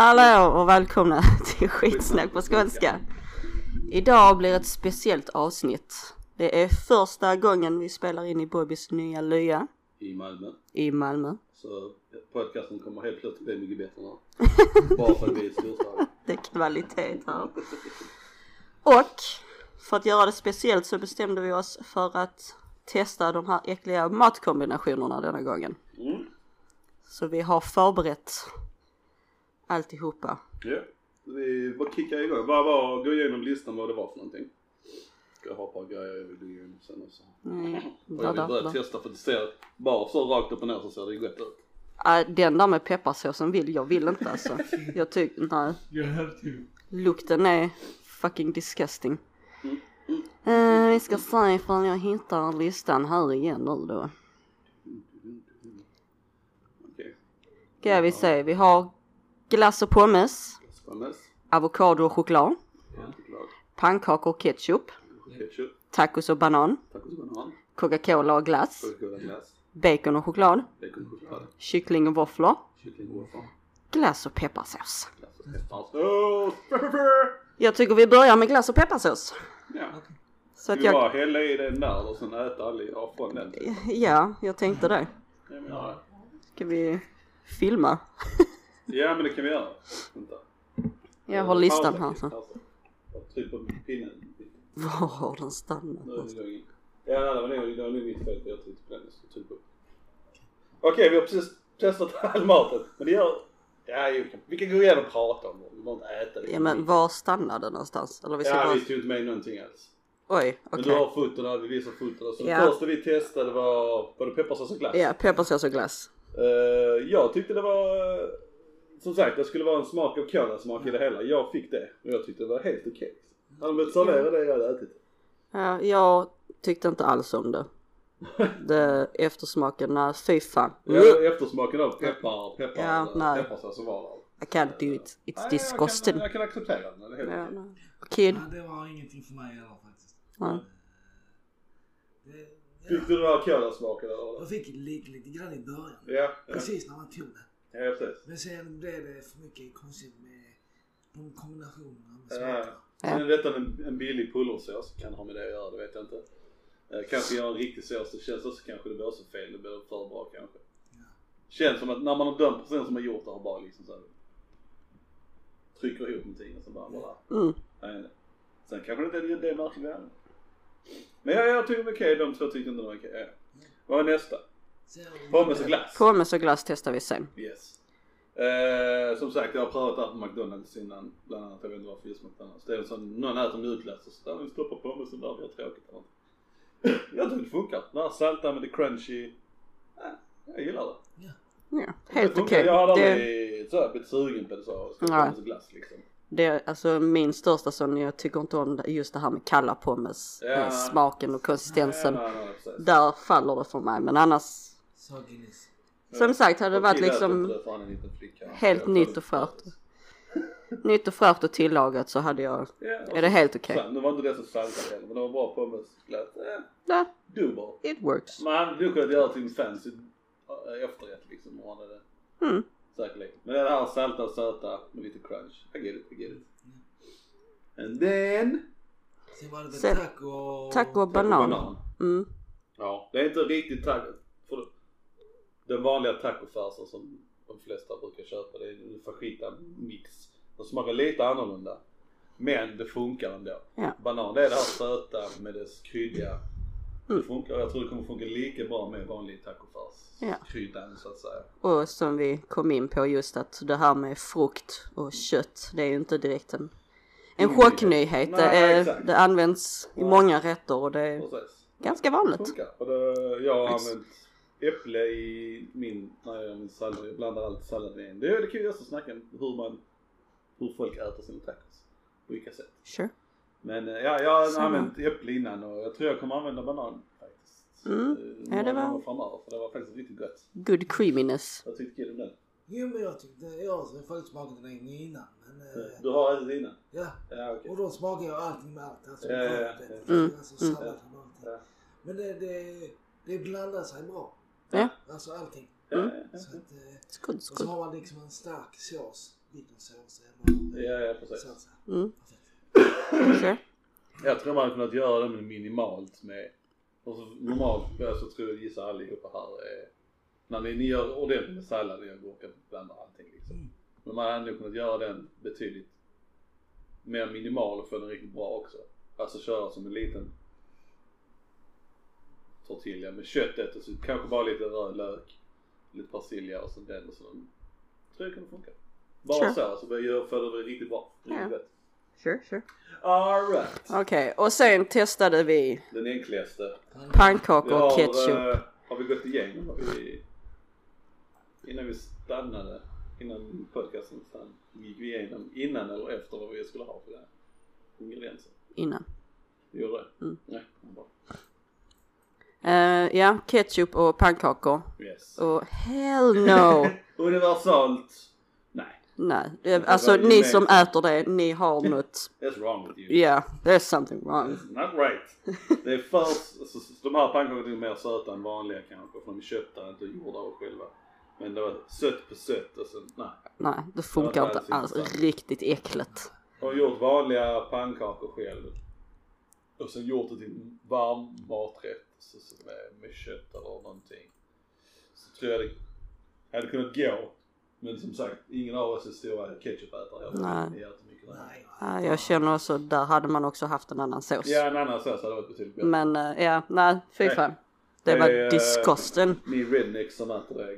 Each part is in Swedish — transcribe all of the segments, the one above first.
Hallå och välkomna till skitsnack på skånska. Idag blir ett speciellt avsnitt. Det är första gången vi spelar in i Bobbys nya lya i Malmö. i Malmö. Så podcasten kommer helt plötsligt bli mycket bättre nu. Bara för att vi är storstad. Det är kvalitet här. Och för att göra det speciellt så bestämde vi oss för att testa de här äckliga matkombinationerna denna gången. Mm. Så vi har förberett alltihopa. Ja, vi bara kickar igång. Bara, bara gå igenom listan vad det var för någonting. Jag har ett par grejer jag vill gå igenom sen också. Mm. Och jag vill då? börja Vad? testa för det ser, bara så rakt upp och ner så ser det gott ut. Äh, den där med pepparsåsen vill jag vill inte alltså. Jag tycker, nej. You have to. Lukten är fucking disgusting. Mm. Eh, vi ska se ifall jag hittar listan här igen nu då. Okej, Ska vi se, vi har glass och pommes, avokado och choklad, Choklad, pannkakor och ketchup, ketchup, tacos och banan, tacos och banan, Coca-Cola och glass, bacon och choklad, bacon och choklad, kyckling och våfflor, kyckling och waffeln, glass och pepparsås. glass och pepparsås. Jag tycker vi börjar med glass och pepparsås. Ja. Så att jag, bara hälla i den där och sen äta allihopa från den? ja, jag tänkte det. Ska vi filma? Ja men det kan vi göra. Vänta. Jag har listan här pausa. Tryck på pinnen. Var har den stannat? Nu är det igång. Ja det var nog det var nog mitt fel för jag tryckte på den. Trycka upp. Okej vi har precis testat all maten. Men det gör... Ja vi kan, vi kan gå igenom och prata om det. Vi behöver inte äta det. Ja men var stannade det någonstans? Eller vi ska Ja bara... vi tog inte med någonting alls. Oj, Men okej. du har fotona, vi visar fotona. Så Ja. det första vi testade var, var det pepparsås och glass? Ja, pepparsås och glass. Eh, jag tyckte det var, som sagt det skulle vara en smak av kolasmak i det hela. Jag fick det och jag tyckte det var helt okej. Hade de servera det jag hade ätit Ja, jag tyckte inte alls om det. Det eftersmaken, nej fy fan. Ja, eftersmaken av peppar, peppar, Ja, nej. pepparsås som var där. I can't do it. It's Nej, disgusting. Jag kan, jag kan acceptera den, det är helt Ja, okej. nej. Kid? Ja, det var ingenting för mig heller faktiskt. Nej. Det, Fick du den här kolasmaken eller? jag fick lite, lite grann i början. Ja, ja. Precis när man tog det. Ja, precis. Men sen blev det för mycket konstigt med de kombinationerna med Ja. smakerna. Sen är detta en, en billig pulversås, kan ha med det att göra, det vet jag inte. Eh, kanske göra en riktig sås, det känns också kanske det blir så fel, det blir för bra kanske. Ja. Känns som att när man har dömt personen som har gjort det har bara liksom så här, trycker ihop någonting och så bara, bara Mm. nej. Sen kanske det inte är det använder. Men jag, jag tycker det var okej, de två tyckte inte det var okej. Ja. Vad var nästa? Pommes och glass. Pommes och glass testar vi sen. Yes. Eh, som sagt jag har prövat det här på McDonalds innan, bland annat, jag vet inte varför just McDonalds. Det är som någon äter mjukglass och så där, vi stoppar pommesen där, blir tråkigt eller något. Jag tycker det funkar. Det här salta med det crunchy. Ja, jag gillar det. Ja. Ja, Det helt okej. Jag Det, aldrig så här blivit sugen på det så. så och glass liksom. det är alltså min största sån, jag tycker inte om det- just det här med kalla pommes. Ja. eh, Smaken och konsistensen. Nej, precis. Där faller det för mig. Men annars, Sogginess. som sagt hade det varit liksom det helt nytt och det. nytt och fräscht och tillagat så hade jag, Ja, och är det helt okej. Sen, nu var inte det så saltat heller men det var bra pommes. Eh, Ja, dubbel. it works. Men han hade kunnat göra till en fancy efterrätt liksom. Och han hade Mm. säkerligen. Men det här salta och söta med lite crunch. I get it, I get it. And then... Sen var det taco... Taco och banan. Mm. Ja, det är inte riktigt taco. Den vanliga tacofärsen som de flesta brukar köpa. Det är en fajita mix. Den smakar lite annorlunda. Men det funkar ändå. Ja. Banan, det är det här söta med dess kryddiga. Mm. Det funkar. Jag tror det kommer funka lika bra med vanlig tacofärs. Ja. Så att säga. Och som vi kom in på just att det här med frukt och kött, det är ju inte direkt en, en Nyhet. chocknyhet. Det, Nej, är, det används i många rätter och det är Precis. ganska Det vanligt. funkar. Och det, jag har använt äpple i min, när jag gör min sallad. Jag blandar alltid salladen i en. Det är det kan också snacka om hur man, hur folk äter sina tacos. På vilka sätt. Sure. Men eh, ja, jag har Samma. använt äpple innan och jag tror jag kommer använda banan faktiskt. Mm. Eh, Ja, det några var- framöver för det var faktiskt riktigt gott. Good creaminess. Jag tyckte kul om den. Jo men jag tyckte, jag har faktiskt smakat den en gång innan. Men, eh, Du har ätit innan? ja. Ja okej. Och då smakar jag allting med allt. Alltså, Ja, ja, ja. brödet, Mm. alltså Mm. salladen och allting. Ja. Men det, det, det blandar sig bra. Ja. Alltså allting. Mm. Så att, eh, och så har man liksom en stark sås. baconsås eller Ja, ja precis. Mm. Sure. Jag tror man hade kunnat göra det med minimalt med, och så normalt så tror jag gissar allihopa här är, när ni, ni gör ordentligt med sallad, ni gurka, blandar allting liksom. Mm. Men man hade nog kunnat göra den betydligt mer minimal och få den riktigt bra också. Alltså köra som en liten tortilla med köttet och så kanske bara lite röd lök, lite persilja och så den och så. Tror jag kunde funka. Bara Sure. så, så börjar jag få det riktigt bra. Riktigt Ja. gott. Sure, sure. Alright. Okej, och sen testade vi Den enklaste. pannkakor och ketchup. eh, har vi gått igenom vi, innan vi stannade, innan podcasten stannade, gick vi igenom innan eller efter vad vi skulle ha för det här ingredienser? innan. Vi gjorde det? Mm. Nej, bra. Eh, ja, ketchup och pannkakor. Yes. Och hell no! Universalt, nej. Nej, det, alltså ni med- som äter det, ni har något. That's wrong with you. Yeah, there's something wrong. It's not right. Det är för, alltså, de här pannkakorna är mer söta än vanliga kanske för de är köpta, inte gjorda av själva. Men det var sött på sött och så, nej. Nej, det funkar inte det är alls. intressant. Riktigt äckligt. har gjort vanliga pannkakor själv. Och sen gjort det till en varm maträtt så, så med, med kött eller någonting. Så tror jag det hade kunnat gå. Men som sagt, ingen av oss är stora ketchupätare. Jag Nej. Mycket där. Nej. Ja, jag känner också, där hade man också haft en annan sås. Ja, en annan sås hade varit betydligt bättre. Men eh, ja, nej, fy Nej. fan. Det var är, eh, disgusting. Ni rednecks som äter det,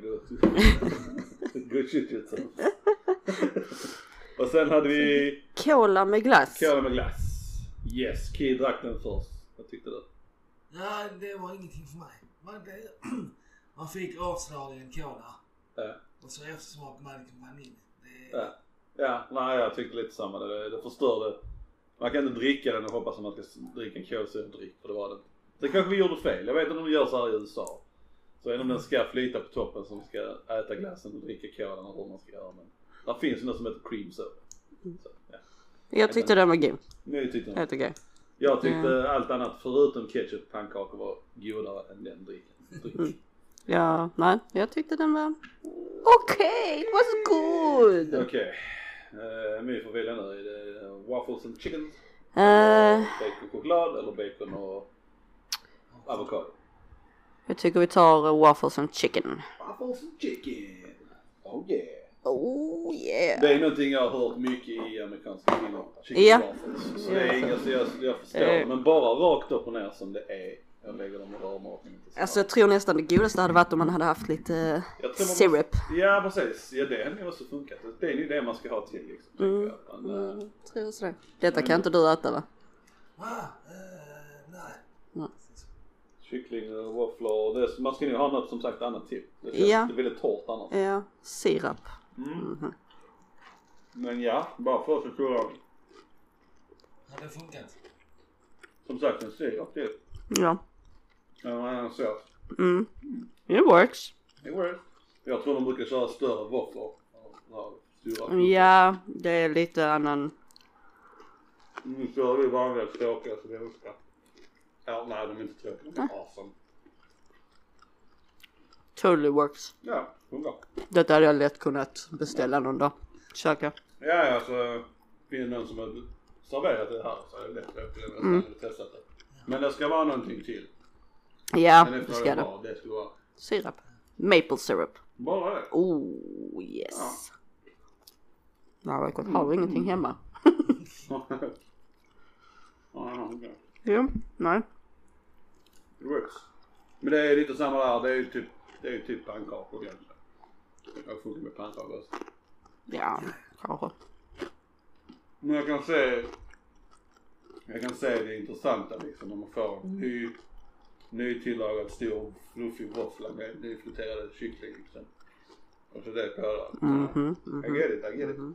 good shit yourself. Och sen hade vi Cola med glass. cola med glass. Yes, Kid drack den först. Vad tyckte du? Ja, det var ingenting för mig. Man, det, man fick avslagen cola Ja. och så eftersmak Malikum vanilj. Det, Ja. Ja, nej jag tyckte lite samma. Det, det förstörde. Man kan inte dricka den och hoppas att man ska dricka en kolsyradryck för det var det. Sen kanske vi gjorde fel. Jag vet inte om de gör så här i USA. Så jag inte om den ska flyta på toppen som ska äta glassen och dricka kolan och hur man ska göra. Men där finns ju något som heter cream soda. Så, ja. Jag tyckte den var god. Nu tyckte jag. Helt okej. Jag tyckte allt annat förutom ketchup pannkakor var godare än den drycken. Dryck. Ja, nej, jag tyckte den var okej. it was good. Okej. Okay. My får välja nu. Är det waffles and chicken? Eh, Bacon och choklad eller bacon och avokado? jag tycker vi tar waffles and chicken. Waffles and chicken. Oh yeah. Oh yeah. Det är någonting jag har hört mycket i amerikanska filmer. Chicken Ja. waffles. Så det är inget, så jag, jag förstår. Eh. Men bara rakt upp och ner som det är. Jag lägger dem i så. Alltså jag tror nästan det godaste hade varit om man hade haft lite man syrup. Ja precis. Ja det hade nog också funkat. Det är ju det man ska ha till liksom. Mm. jag. Men, eh, Mm, tror också det. Detta kan inte du äta va? ah, nej. Nej. Kyckling och våfflor. Man ska ju ha något som sagt annat till. Det känns Ja. det är väldigt torrt annars. Ja, sirap. Mm. Men ja, bara för att förklara. Har det funkat? Som sagt en sirap till. Ja. En annan sås. Mm. It works. Det går Jag tror de brukar köra större våfflor. Ja, det är lite annan. Nu kör vi vanliga tråkiga svenska. Ja, nej de är inte tråkiga. De är awesome. Totally works. Ja, funkar. Detta hade jag lätt kunnat beställa någon dag. Käka. Ja, ja, alltså. Finns det någon som har serverat det här så är det lätt att åka den Mm. testat det. Men det ska vara någonting till. Ja, det ska det det. var, det ska vara. Sirap. Maple syrup. Bara det. Oh yes. Ja, jag har du ingenting hemma? ja, okej. Jo, nej. It works. Men det är lite samma där. Det är ju typ, det är typ pannkakor egentligen. Det kan funka med pannkakor också. Ja, kanske. Men jag kan se, jag kan se det intressanta liksom när man får en ny, nytillagad stor fluffig våffla med nyfriterade kyckling liksom. Och så det på det. Mhm, I get it, I get it. Så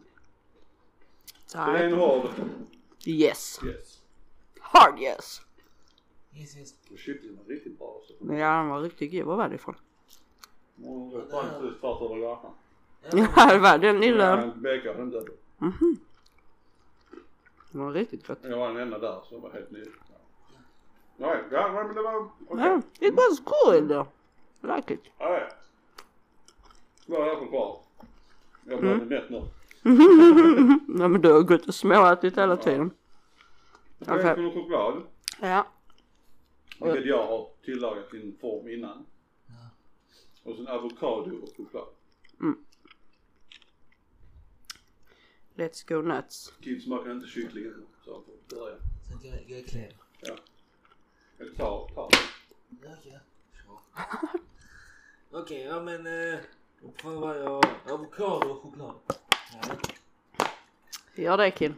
Så det är en hård, Yes. yes. Hard yes. Yes, yes. Och kycklingen var riktigt bra också. Ja, den var riktigt god. Var var det ifrån? Det var faktiskt tvärs över gatan. Ja, det var den lilla. Ja, BK hade inte ätit. Den var riktigt gott. Jag var den enda där som var helt ny. Ja. Nej, ja men det var okej. It was good. I like it. Ja, ja. Vad är det för kvar? Jag blir Mm. mätt nu. Nej men du har gått och småätit hela tiden. Okej. Bacon och choklad. Ja. Vilket jag har tillagat i en form innan. Och sen avokado och choklad. Let's go nuts. Kid smakar inte kyckling än, så han får börja. Sen kan jag, jag är klen. Ja. Eller ta, ta. Ja, okej. Sure. Okej, ja men eh, då provar jag avokado och choklad. Ja. Gör det Kid.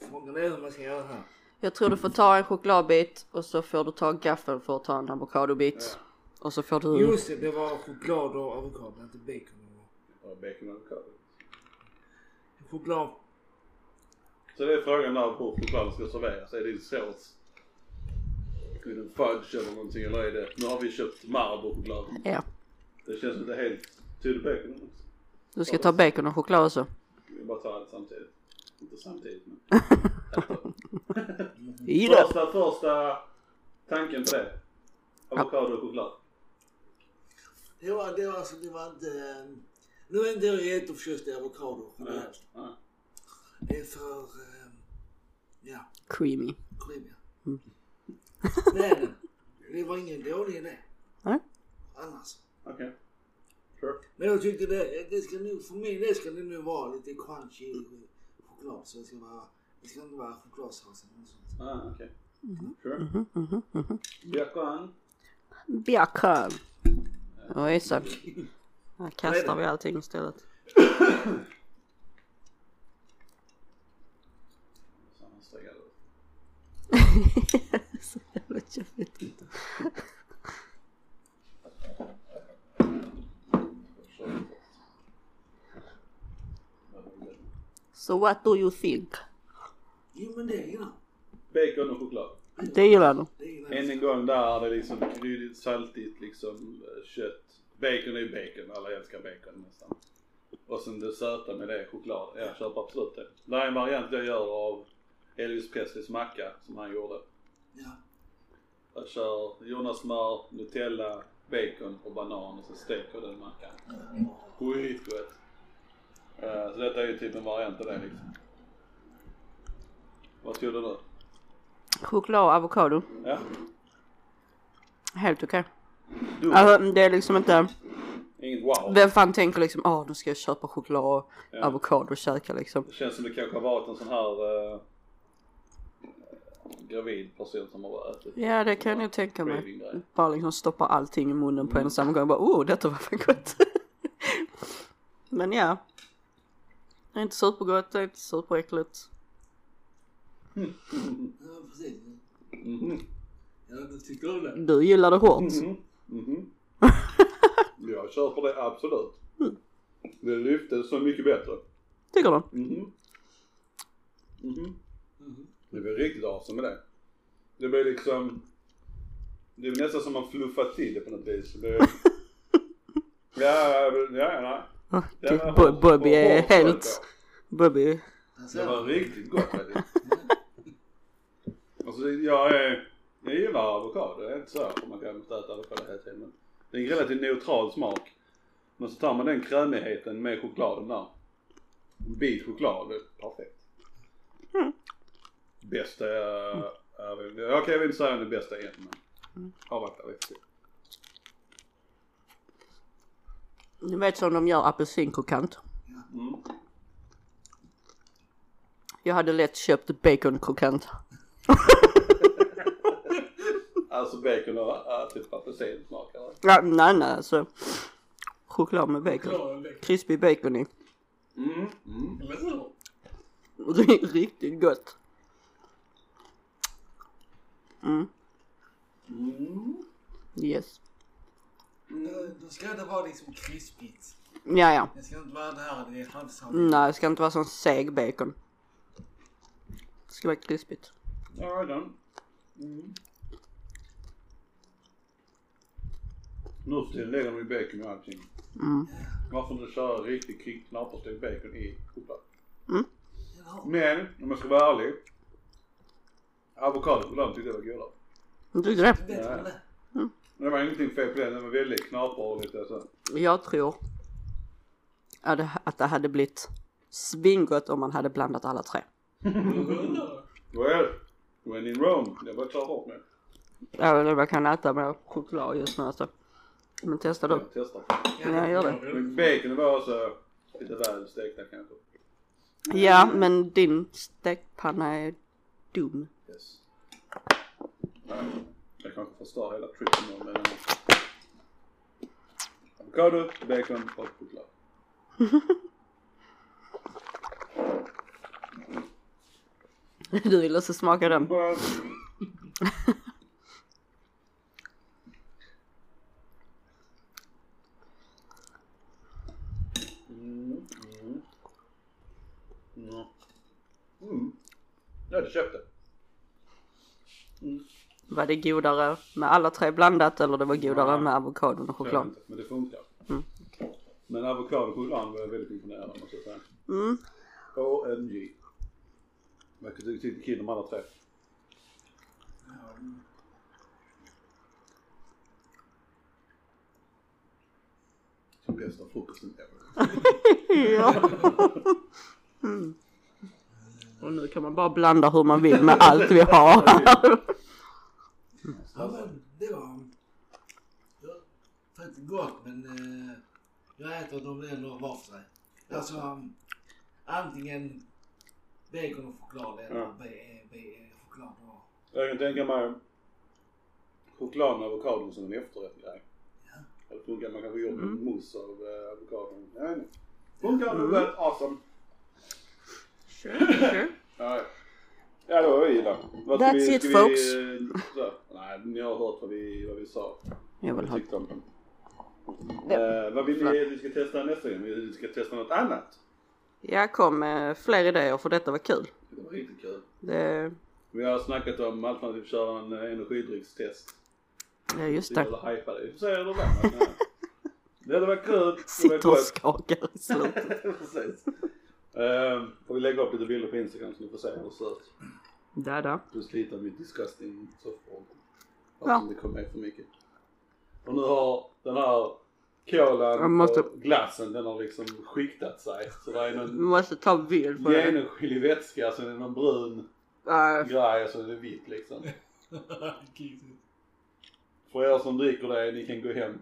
Frågan är hur man ska göra här. Jag tror du får ta en chokladbit och så får du ta gaffeln för att ta en avokadobit. Och så får du... Just det, det var choklad och avokado, inte bacon. och- Ja, bacon och avokado. Choklad. Så det är frågan där hur chokladen ska serveras. Är det i sås? Är det fudge eller någonting eller är det... Nu har vi köpt Marabou-choklad. Ja. Det känns inte helt tydligt bacon också. Du ska ta bacon och choklad också. Vi bara tar allt samtidigt. Inte samtidigt men. Första, första tanken på det. Avokado och choklad. Det var, det var alltså, det var inte... eh, Nu är inte jag jätteförtjust i avokado generellt. Det är för... eh, Ja, Creamy. creamy. Det är den. Det var ingen dålig idé. Nej. Annars. Okej. Sure. Men jag tyckte det, det ska nog, för min del ska det nog vara lite crunchy choklad. Så det ska vara, det ska inte vara chokladsås eller något sånt. Ah, okej. Sure. Bacon. Bacon. Och Isak. Här kastar vi allting istället. Så jävla käftigt. So what do you think? Jo men det gillar Bacon och choklad. Det gillar du? Än en gång där är det liksom kryddigt, saltigt liksom eh, kött. Bacon är ju bacon, alla älskar bacon nästan. Och sen det söta med det, choklad. Jag köper absolut det. Det är en variant jag gör av Elvis Presleys macka som han gjorde. Ja. Jag kör jordnötssmör, Nutella, bacon och banan och så steker den mackan. Skitgott. Eh, Så detta är ju typ en variant av det liksom. Vad tror du? Choklad och avokado. Ja? Helt okej. Du, Alltså det är liksom inte, inget wow. vem fan tänker liksom åh nu ska jag köpa choklad och Ja. avokado och käka liksom. Det känns som det kanske har varit en sån här eh, gravid person som har ätit. Ja det kan jag tänka mig. Bara liksom stoppa allting i munnen på en och samma gång. Bara oh detta var fan gott. Men ja. Det är inte supergott, det är inte superäckligt. Ja precis. Mhm. Ja du tycker om det? Du gillar det hårt. Mhm. Mhm. Jag köper det absolut. Det lyfte så mycket bättre. Tycker du? Mhm. Mhm. Det blir riktigt awesome med det. Det blir liksom, det är nästan som man fluffar till det på något vis. Det, ja, ja, ja, var Bo- hårt- Bobby är helt, Bobby, Det var riktigt gott. Alltså jag är, jag gillar avokado. Jag är inte så här, man kan inte äta avokado hela tiden. Men det är en relativt neutral smak. Men så tar man den krämigheten med chokladen där. En bit choklad, det är perfekt. Bästa är, är väl- okej jag vill inte säga det bästa än men avvakta lite till. ni vet som de gör apelsinkrokant. Mm. Jag hade lätt köpt baconkrokant. Alltså bacon och äh, typ apelsinsmak eller? Ja, nej nej alltså. Choklad med bacon. Crispy bacon i. Mm. Mm. Eller hur? Ri- Riktigt gott. Mm, Mm. yes. Då, då ska det vara liksom krispigt. Ja ja. Det ska inte vara det här, det är halvsalt. Nej det ska inte vara sån seg bacon. Det ska vara krispigt. Alright then. Mm. Nu för tiden lägger de ju bacon i allting. Mm. Varför inte köra riktigt kri- knaperstekt bacon i choklad? Jaha. Men om jag ska vara ärlig. Avokadochokladen tyckte jag var godare. Du tyckte det? Bättre än det. Det var ingenting fel på den, den var väldigt knaper och lite så. Jag tror att det, det hade blivit svingott om man hade blandat alla tre. Well, when in Rome. Jag bara klarar bort mig. Jag vet inte vad jag kan äta med choklad just nu alltså. Men testa du. Jag testar. Ja, gör det. Men bacon var också lite väl stekta kanske. Ja, men din stekpanna är dum. Yes. Ja, Jag kanske förstör hela trippen nu men... Avokado, bacon och choklad. Du vill också smaka den. Bara- Mm, mm. Ja. Mm. Jag hade köpt det. Var det godare med alla tre blandat eller det var godare Ja. med avokadon och Jag choklad? inte, Men det funkar. Mm. Men avokado och choklad var jag väldigt imponerad av måste jag säga. Mm. OMG. Vad tyckte Kid om alla tre? Som bästa frukosten ever. Ja. Mm. Och nu kan man bara blanda hur man vill med allt vi har. Ja men det var... Faktiskt gott men eh, jag äter dem ändå var för sig. Alltså um, antingen bacon och choklad eller Ja. be, be, choklad och... Jag kan tänka mig choklad med avokadon som en efterrätt-grej. Ja. Eller funkar man kanske gör en Mm. mousse av eh, avokadon. Vet inte. Funkar nog rätt awesome. Ja, ja. Ja, det var vi då. Vad That's vi, it, folks. Vi, eh, så, nej, ni har hört vad vi, vad vi sa. Jag vill ha... Eh, vad vill ni att vi ska testa nästa gång? Vi ska testa något annat. Jag kom med fler idéer för detta var kul. Det var riktigt kul. Det... Vi har snackat om allt från att vi köra en eh, energidryckstest. Ja just det. är hypade. Vi får se hur det var. Det varit kul. Det var Sitter och skakar i slutet. Precis. Uh, får vi lägga upp lite bilder på Instagram så ni får se hur det ser ut. Där där. Plus lite av mitt disgusting soffbord. Ja. Det kom med för mycket. Och nu har den här kolan måste- och glassen den har liksom skiktat sig. Så det är någon måste ta bild på det. genomskinlig vätska, så är det någon brun Äh, grej och så är det vitt liksom. För er som dricker det, ni kan gå hem.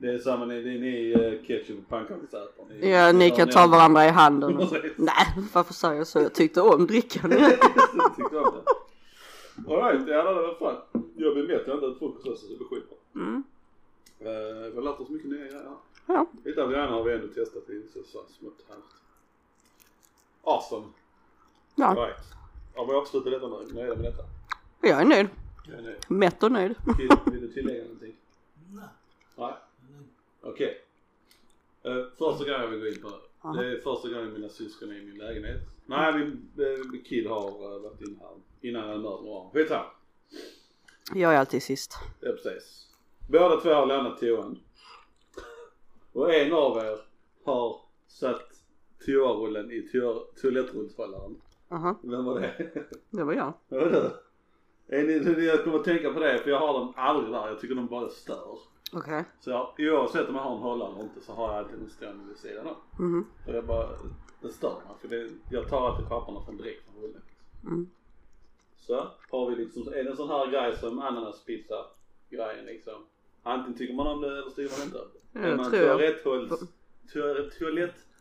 Det är samma, ni, det är ni eh, ketchup och pannkaksätare. ja, ni kan ta varandra i handen. och-. Nej, varför säger jag så? Jag tyckte om drickan. Tyckte om det. Alright, ja det var fan. Jag blir mätt, jag har inte ätit frukost också så det blir skitbra. Mm. Eh, Vi har lärt oss mycket nya grejer. Ja. Det andra har vi ändå testat i så, så smått härligt. Awesome. ja, Right. Ja, vi avslutar detta nu. Nöjda med detta. jag är nöjd. Jag är nöjd. Mätt och nöjd. Kid, Vill du tillägga någonting? Nej. Nej? Okej. Eh, första grejen jag vill gå in på. Ja. Det är första gången mina syskon är i min lägenhet. Nej, min uh, Kid har uh, varit inne här innan han möter några. Skitsamma. Jag är alltid sist. Ja precis. Båda två har lämnat toan. Och en av er har satt toarullen i toa- toalettrullshållaren. Aha, Vem var det? det var jag. Det var du. Jag kommer att tänka på det för jag har dem aldrig där. Jag tycker de bara stör. Okej. Så jag, oavsett om jag har en hållare eller inte så har jag alltid en stående vid sidan av. Mhm. För jag bara, det stör mig. För det, jag tar alltid papperna från direkt från rullen. Mm. Så har vi liksom, är det en sån här grej som ananaspizza grejen liksom. Antingen tycker man om det eller tycker man inte om det. Ja, är man toaletthålls, toa-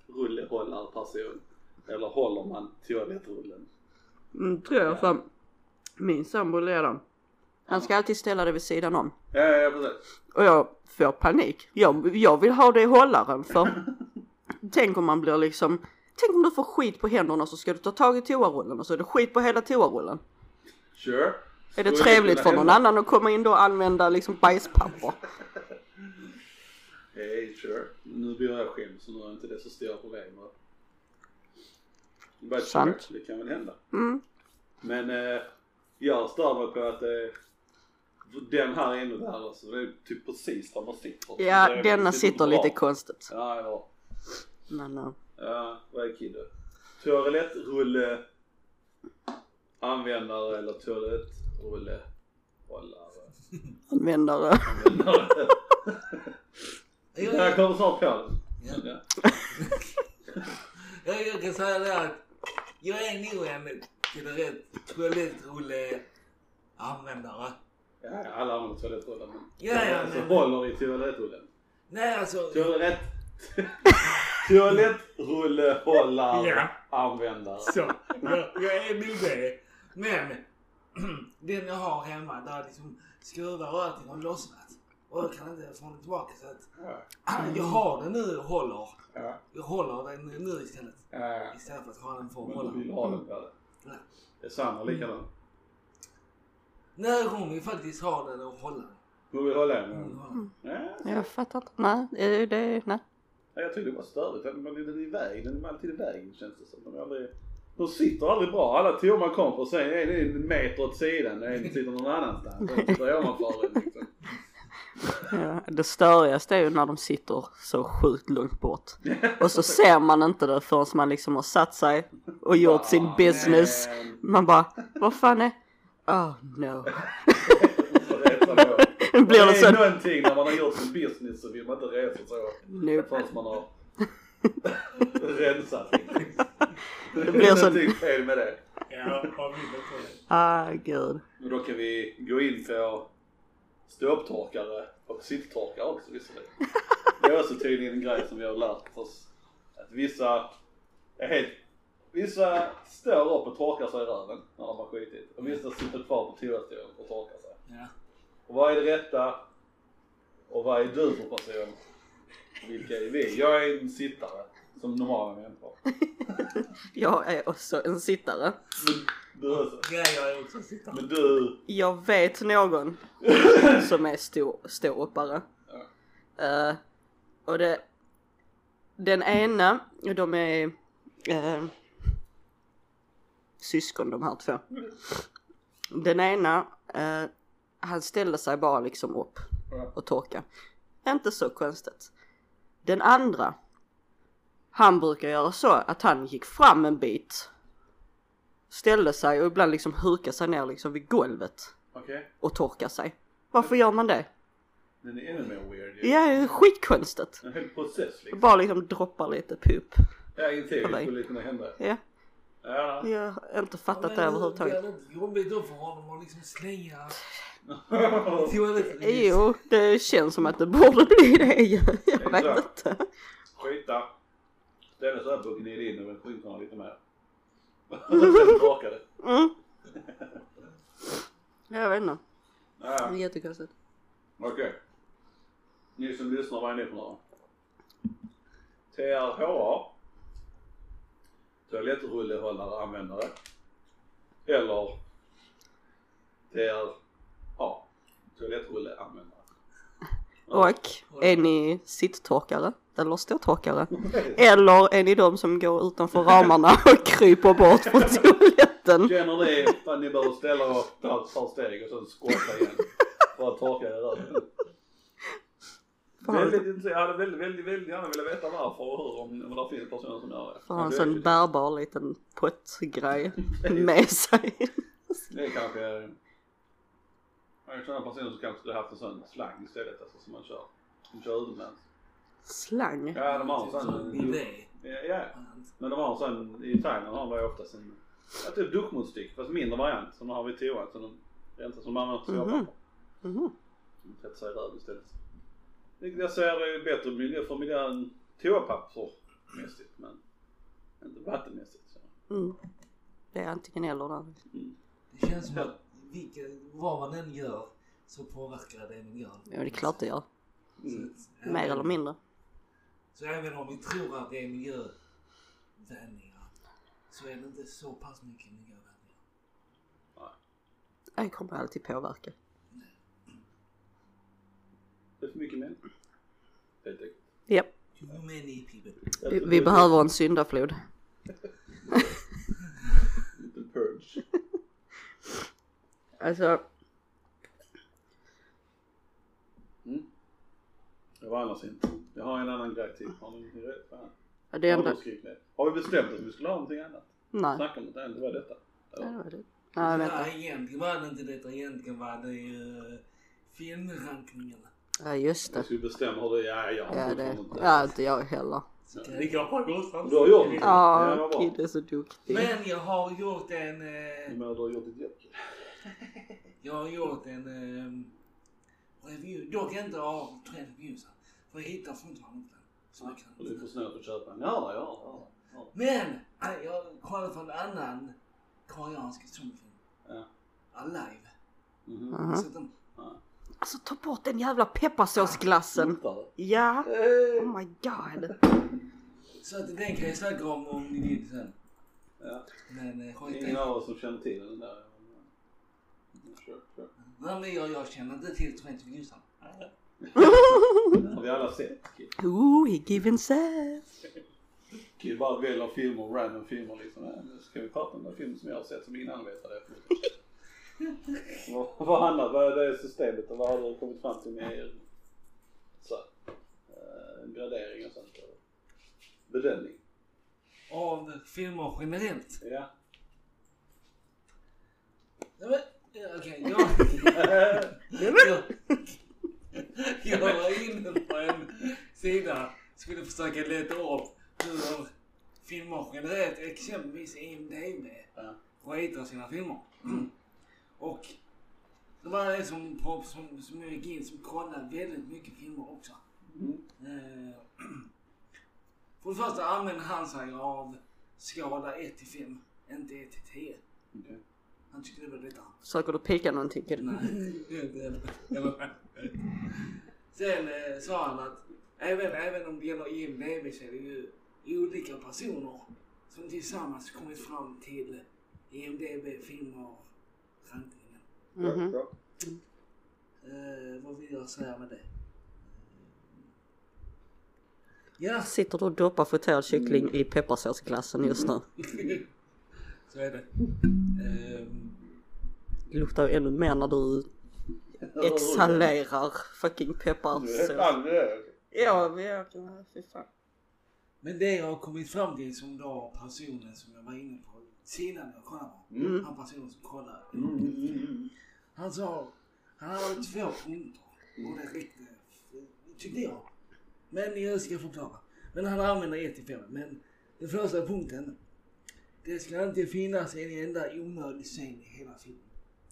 toalettrullerhållarperson eller håller man toalettrullen? Mm, tror jag för min sambo redan. Han ska alltid ställa det vid sidan om. Ja, ja, ja precis. Och jag får panik. Jag, jag vill ha det i hållaren för tänk om man blir liksom Tänk om du får skit på händerna så ska du ta tag i toarullen och så är det skit på hela toarullen. Sure. Är det trevligt för någon annan att komma in då och använda liksom bajspapper? Hey, sure. Nu blir jag själv så nu är inte det så stora problem. But Sant. sure, det kan väl hända. Mm. Men eh, jag stör mig på att eh, den här är ännu värre så det är typ precis där man sitter. Ja, är denna lite sitter bra. lite konstigt. Ja, ja. Men uh, Ja, vad är kiddo? Toalettrulle användare eller toalettrulle hållare? användare. Användare. Jag, kommer snart på det. Ja. Ja. jag, jag kan säga det att jag är nog en till rätt toalettrulle-användare. Ja, alla använder toalettrullar men... Ja, ja, alltså, men- håller i toalettrullen. Nej alltså. Toalett... Toaletrullehållar Ja. användare. Så, jag, jag är det. Men den jag har hemma där liksom skruvar och allting har lossnat. Och jag kan inte få den tillbaka så att Ja. jag har den nu och håller. Ja. Jag håller den nu istället. Ja. Istället för att ha den för att Men hålla. du vill ha den det. Ja. Det är Sanna likadant. Nej, hon vill faktiskt ha den och hålla den. Hon vill hålla den. Vill ja. den. Jag fattar inte. Nej, eh, det, nej. Ja, Jag tycker det var störigt. Den den är i vägen. Den är alltid i vägen känns det som. De, är aldrig, de sitter aldrig bra. Alla kommer på sen är det en meter åt sidan. En sitter någon annanstans. Sen står man för den liksom. Ja, det störigaste är ju när de sitter så sjukt långt bort. Och så ser man inte det förrän man liksom har satt sig och gjort sin Ah, business. Man bara, vad fan är... Oh no. Blir det det är så... någonting när man har gjort sin business så vill man inte resa så Nope. förrän man har rensat. Det blir så- någonting fel med det. Ja? Ah gud. Men då kan vi gå in på ståupptorkare och sitttorkare också visserligen. Det är också tydligen en grej som vi har lärt oss. Att vissa är helt... Vissa står upp och torkar sig i röven när de har skitit. Och vissa sitter kvar på toastolen och torkar sig. Ja. Och vad är det rätta? Och vad är du för person? Vilka är vi? Jag är en sittare. Som normala människor. Jag är också en sittare. Men du också. Ja, jag är också sittare. Men du... Jag vet någon som är stå, ståuppare. Eh, och det... Den ena, de är eh, syskon de här två. Den ena, eh, han ställde sig bara liksom upp och torka. Inte så konstigt. Den andra, han brukar göra så att han gick fram en bit, ställde sig och ibland liksom hukade sig ner liksom vid golvet Okej. och torka sig. Varför gör man det? Den är ännu mer weird ju. Ja, skitkonstigt. En hel process liksom. Bara liksom droppar lite pup. Ja, dig. skulle kunna hända. Ja, Ja. jag har inte fattat det Men överhuvudtaget. Det är inte jobbigt då för honom att liksom slänga. Jo, det känns som att det borde bli det ju. Jag vet inte. Skita. Ställa sig upp och gnida in över skinkorna lite mer. Sen torka det. Mm. Jag vet inte. Det Ja, är jättekonstigt. okej. Ni som lyssnar, vad är ni för några? TRHA. Toalettrullehållare användare. Eller TRA. Toalettrulleanvändare. Och är ni sitttorkare eller ståtorkare? Eller är ni de som går utanför ramarna och kryper bort från toaletten? Känner ni att ni behöver ställa upp, ta ett par steg och sen skotta igen för att torka er Väldigt intressant. Jag hade väldigt, väldigt, väldigt gärna velat veta varför och hur om, om det finns personer som gör det. Får ha en sån ju- bärbar liten pottgrej med sig. Det är kanske... Jag känner personer som kanske skulle haft en sån slang istället, alltså som man kör. De kör utomlands. Slang. Ja, de har en Typ som sån... bidet. Ja, ja, men de har en sån, i Thailand har de ju oftast en, ja, typ duschmunstyck fast mindre variant som de har vid toan. Så de, det är inte som man använder Mhm. såpapper. Mhm. De tvättar sig i röv istället. Vilket jag säger är bättre miljö för miljön toapappersmässigt men inte vattenmässigt. Så. Mm. Det är antingen eller där. Det känns som att vilka, vad man än gör så påverkar det miljön. Ja, det är klart det gör. Mm. Så att- Mer eller mindre. Så även om vi tror att det är miljövänliga så är det inte så pass mycket miljövänliga. Det kommer alltid påverka. Det är för mycket människor. Helt enkelt. Ja, Too many people. vi, vi behöver en syndaflod. Lite purge. Alltså, Mm. Det var annars inte. Jag har en annan grej till. Har ni någonting rätt? Fan. det är Har det? Vi bestämt att vi skulle ha någonting annat? Nej. Snacka om något annat, det var detta. Ja, det var det. Nej, vänta. Nej, egentligen var det inte detta. Egentligen var det ju filmrankningarna. Ja, just det. skulle bestämma hur det är. Ja, jag Ja, det... Ja, inte jag heller. Så kan jag ha gjort Du har gjort det? Ja. Kid är så duktig. Men jag har gjort en... Du Eh, menar du har gjort ditt jobb? jag har gjort en eh, review, dock inte av Trend Reviews. För jag hittar fortfarande inte den. Så jag Och kan det för snålt att köpa en. Ja, ja, ja. ja. Men jag kollade på en annan koreansk zombiefilm. Ja. Alive. Mhm. Du Mhm. Alltså ta bort den jävla pepparsåsglassen. Ja. Eh, Oh my god. Så att den kan jag snacka om om ni vill sen. Ja. Men eh, skit i Ingen av oss som känner till den där. Sure, sure. Nej men jag, jag känner inte till Trend Reviews. Har vi alla sett? Ooh, he giving sass. Kid bara väljer filmer, random filmer liksom. Ja, Nu ska vi prata om den film som jag har sett som ingen annan vet vad det är. Vad, handlar vad är det systemet och vad har du kommit fram till med så, uh, gradering och sånt? och Bedömning? Av filmer generellt. Ja. Nej men, ja, okej. jag, jag, jag var inne på en sida. Skulle försöka leta upp hur filmer generellt, exempelvis IMDB, Ja. ratear sina filmer. Och det var en som, på- som, som jag gick in som kollade väldigt mycket filmer också. Mm. Eh, för det första använder han sig av skala 1 till 5, inte 1 till 10. Okej. Han tyckte det var lite Försöker du pika någonting? Nej, inte heller. Sen eh, sa han att även, även om det gäller IMDB så är det ju olika personer som tillsammans kommit fram till IMDB rankningen. Mhm. Bra. Eh, vad vill jag säga med det? Ja, Sitter du och doppar friterad kyckling i pepparsåsglassen just nu? så är det. Ehm, Det luktar ju ännu mer när du exhalerar fucking pepparsås. fan det är. Ja. Fy fan. men det jag har kommit fram till som då personen som jag var inne på sidan jag kollade på. Mm. Han personen som kollade. Mm, mm, mm. Han sa, han hade två punkter. Och det räckte, tyckte jag. Men jag ska förklara. Men han använder 1 till 5. Men den första punkten. Det ska inte finnas en enda onödig scen i hela filmen.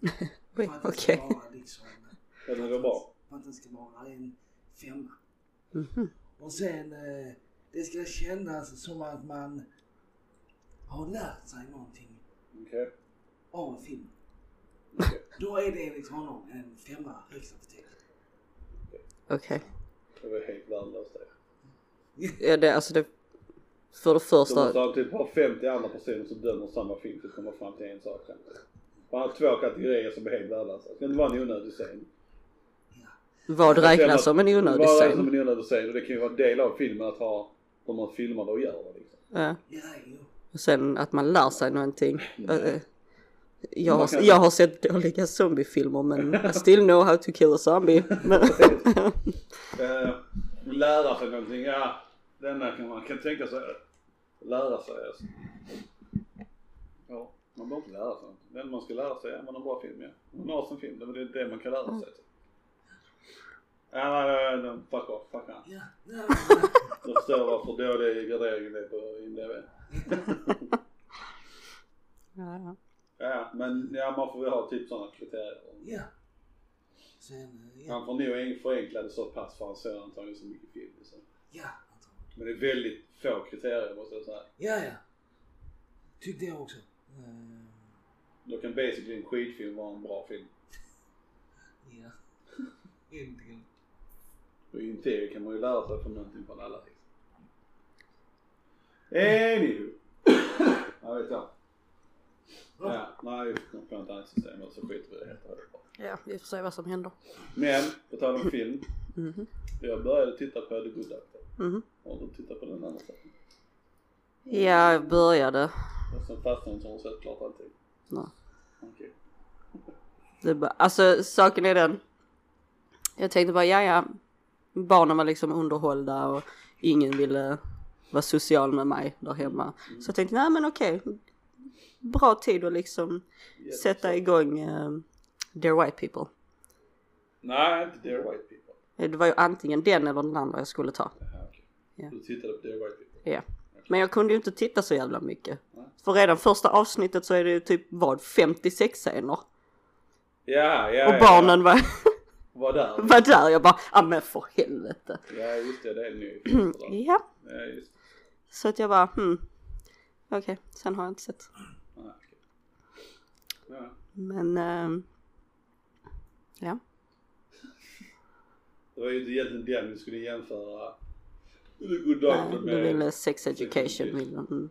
Oj, För att det okej. ska vara liksom, den för att det ska vara en femma. Mhm. Och sen, eh, det ska kännas som att man har lärt sig någonting Okej. av filmen. Okej. Då är det enligt honom en femma högsta betyg. Okej. Det var helt värdelöst det. Ja, det, alltså det... För det Så måste första... ha typ ha 50 andra personer som dömer samma film för att komma fram till en sak. Man har två kategorier som är helt värdelösa. Det inte vara en onödig scen. Ja. Vad räknas som en onödig Vad är som scen? en onödig scen? Och det kan ju vara en del av filmen att ha hur man filmar och gör det liksom. Ja. Ja, jo. Och sen att man lär sig någonting. Nej. Eh, Jag har, jag har sett dåliga zombiefilmer men I still know how to kill a zombie. Men, Eh, lära sig någonting, ja. Denna kan man kan tänka sig lära sig. Alltså. Ja, man behöver inte lära sig något. Det enda man ska lära sig är man har en bra film ja. En awesome film, det är det man kan lära sig. Ja, nej, nej, fuck off, fuck han. Jag förstår varför dålig gradering är på IMDB. ja, ja. Ja, men ja, man får väl ha typ sådana kriterier. ja. Sen, ja. Han får nog förenkla det så pass för han ser antagligen så mycket film. Så. Ja, antagligen. Men det är väldigt få kriterier måste jag säga. ja, ja. Tyckte jag också. Eh, Då kan basically en skitfilm vara en bra film. Ja. Egentligen. Och i en teori kan man ju lära sig från någonting från alla. Anywho. Ja vet jag. Ja, nej vi får på ett annat system och så skiter vi i det helt och hållet. ja, vi får se vad som händer. Men, på tal om film. Mhm. Jag började titta på The Good Doctor. Mhm. Har du tittat på den andra saken? Ja, jag började. Och sen fastnade så har sett klart allting. Nej. Okej. Det bara, alltså saken är den. Jag tänkte bara, ja ja. Barnen var liksom underhållda och ingen ville vara social med mig där hemma. Så jag tänkte, nej men okej. Bra tid att liksom Yes. sätta igång uh, Dear White People. Nej, inte Dear White People. Eh, Det var ju antingen den eller den andra jag skulle ta. Jaha, okej. Ja. Du tittade på Dear White People. Ja. Men jag kunde ju inte titta så jävla mycket. Nej. För redan första avsnittet så är det ju typ vad 56 scener. Ja, ja, Och ja. barnen var, Var där. var där. Jag bara, ja men för helvete. Ja, just det. Det är ny. Ja. Ja, just. Så att jag bara, hmm. Okej, sen har jag inte sett. Okej. Ja. Men, ehm, ja. Det var ju inte egentligen den vi skulle jämföra Good Nej, Doctor du med. ville sex education. Mm.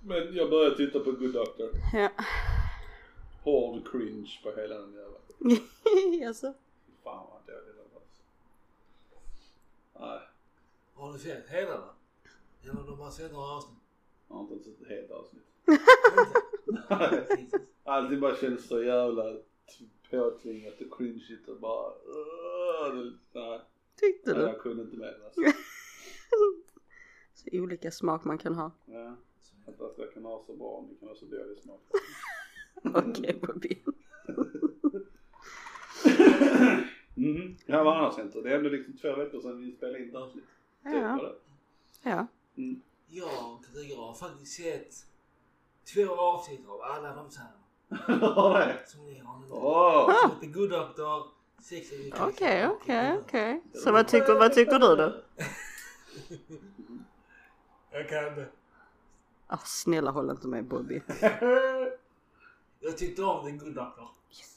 Men jag började titta på Good Doctor. Ja. Hård cringe på hela den jävla. alltså. Fan vad dålig den var. Nej, Har du sett hela den? Eller har du bara sett några avsnitt? jag har inte ens sett ett helt avsnitt. Alltid bara känns så jävla påtvingat och cringeigt och bara uh, det, nej, Tyckte nej, du? jag kunde inte med det alltså. Så olika smak man kan ha. Ja, att att jag kan ha så bra det kan ha så dålig smak. Okej Bobby. Mhm. Ja vad annars hänt då? Det är ändå liksom två veckor sedan vi spelade in avsnitt. Typ var Ja. det. Ja. Mm. Jag, jag har faktiskt sett två avsnitt av alla de här Ja, det. som ni har nu. Åh! Som heter Good Doctor, Sex. Okej, okej, okej. Så vad tycker, vad tycker du då? Jag kan det. Ah, snälla håll inte med Bobby. Jag tyckte om The Good Doctor.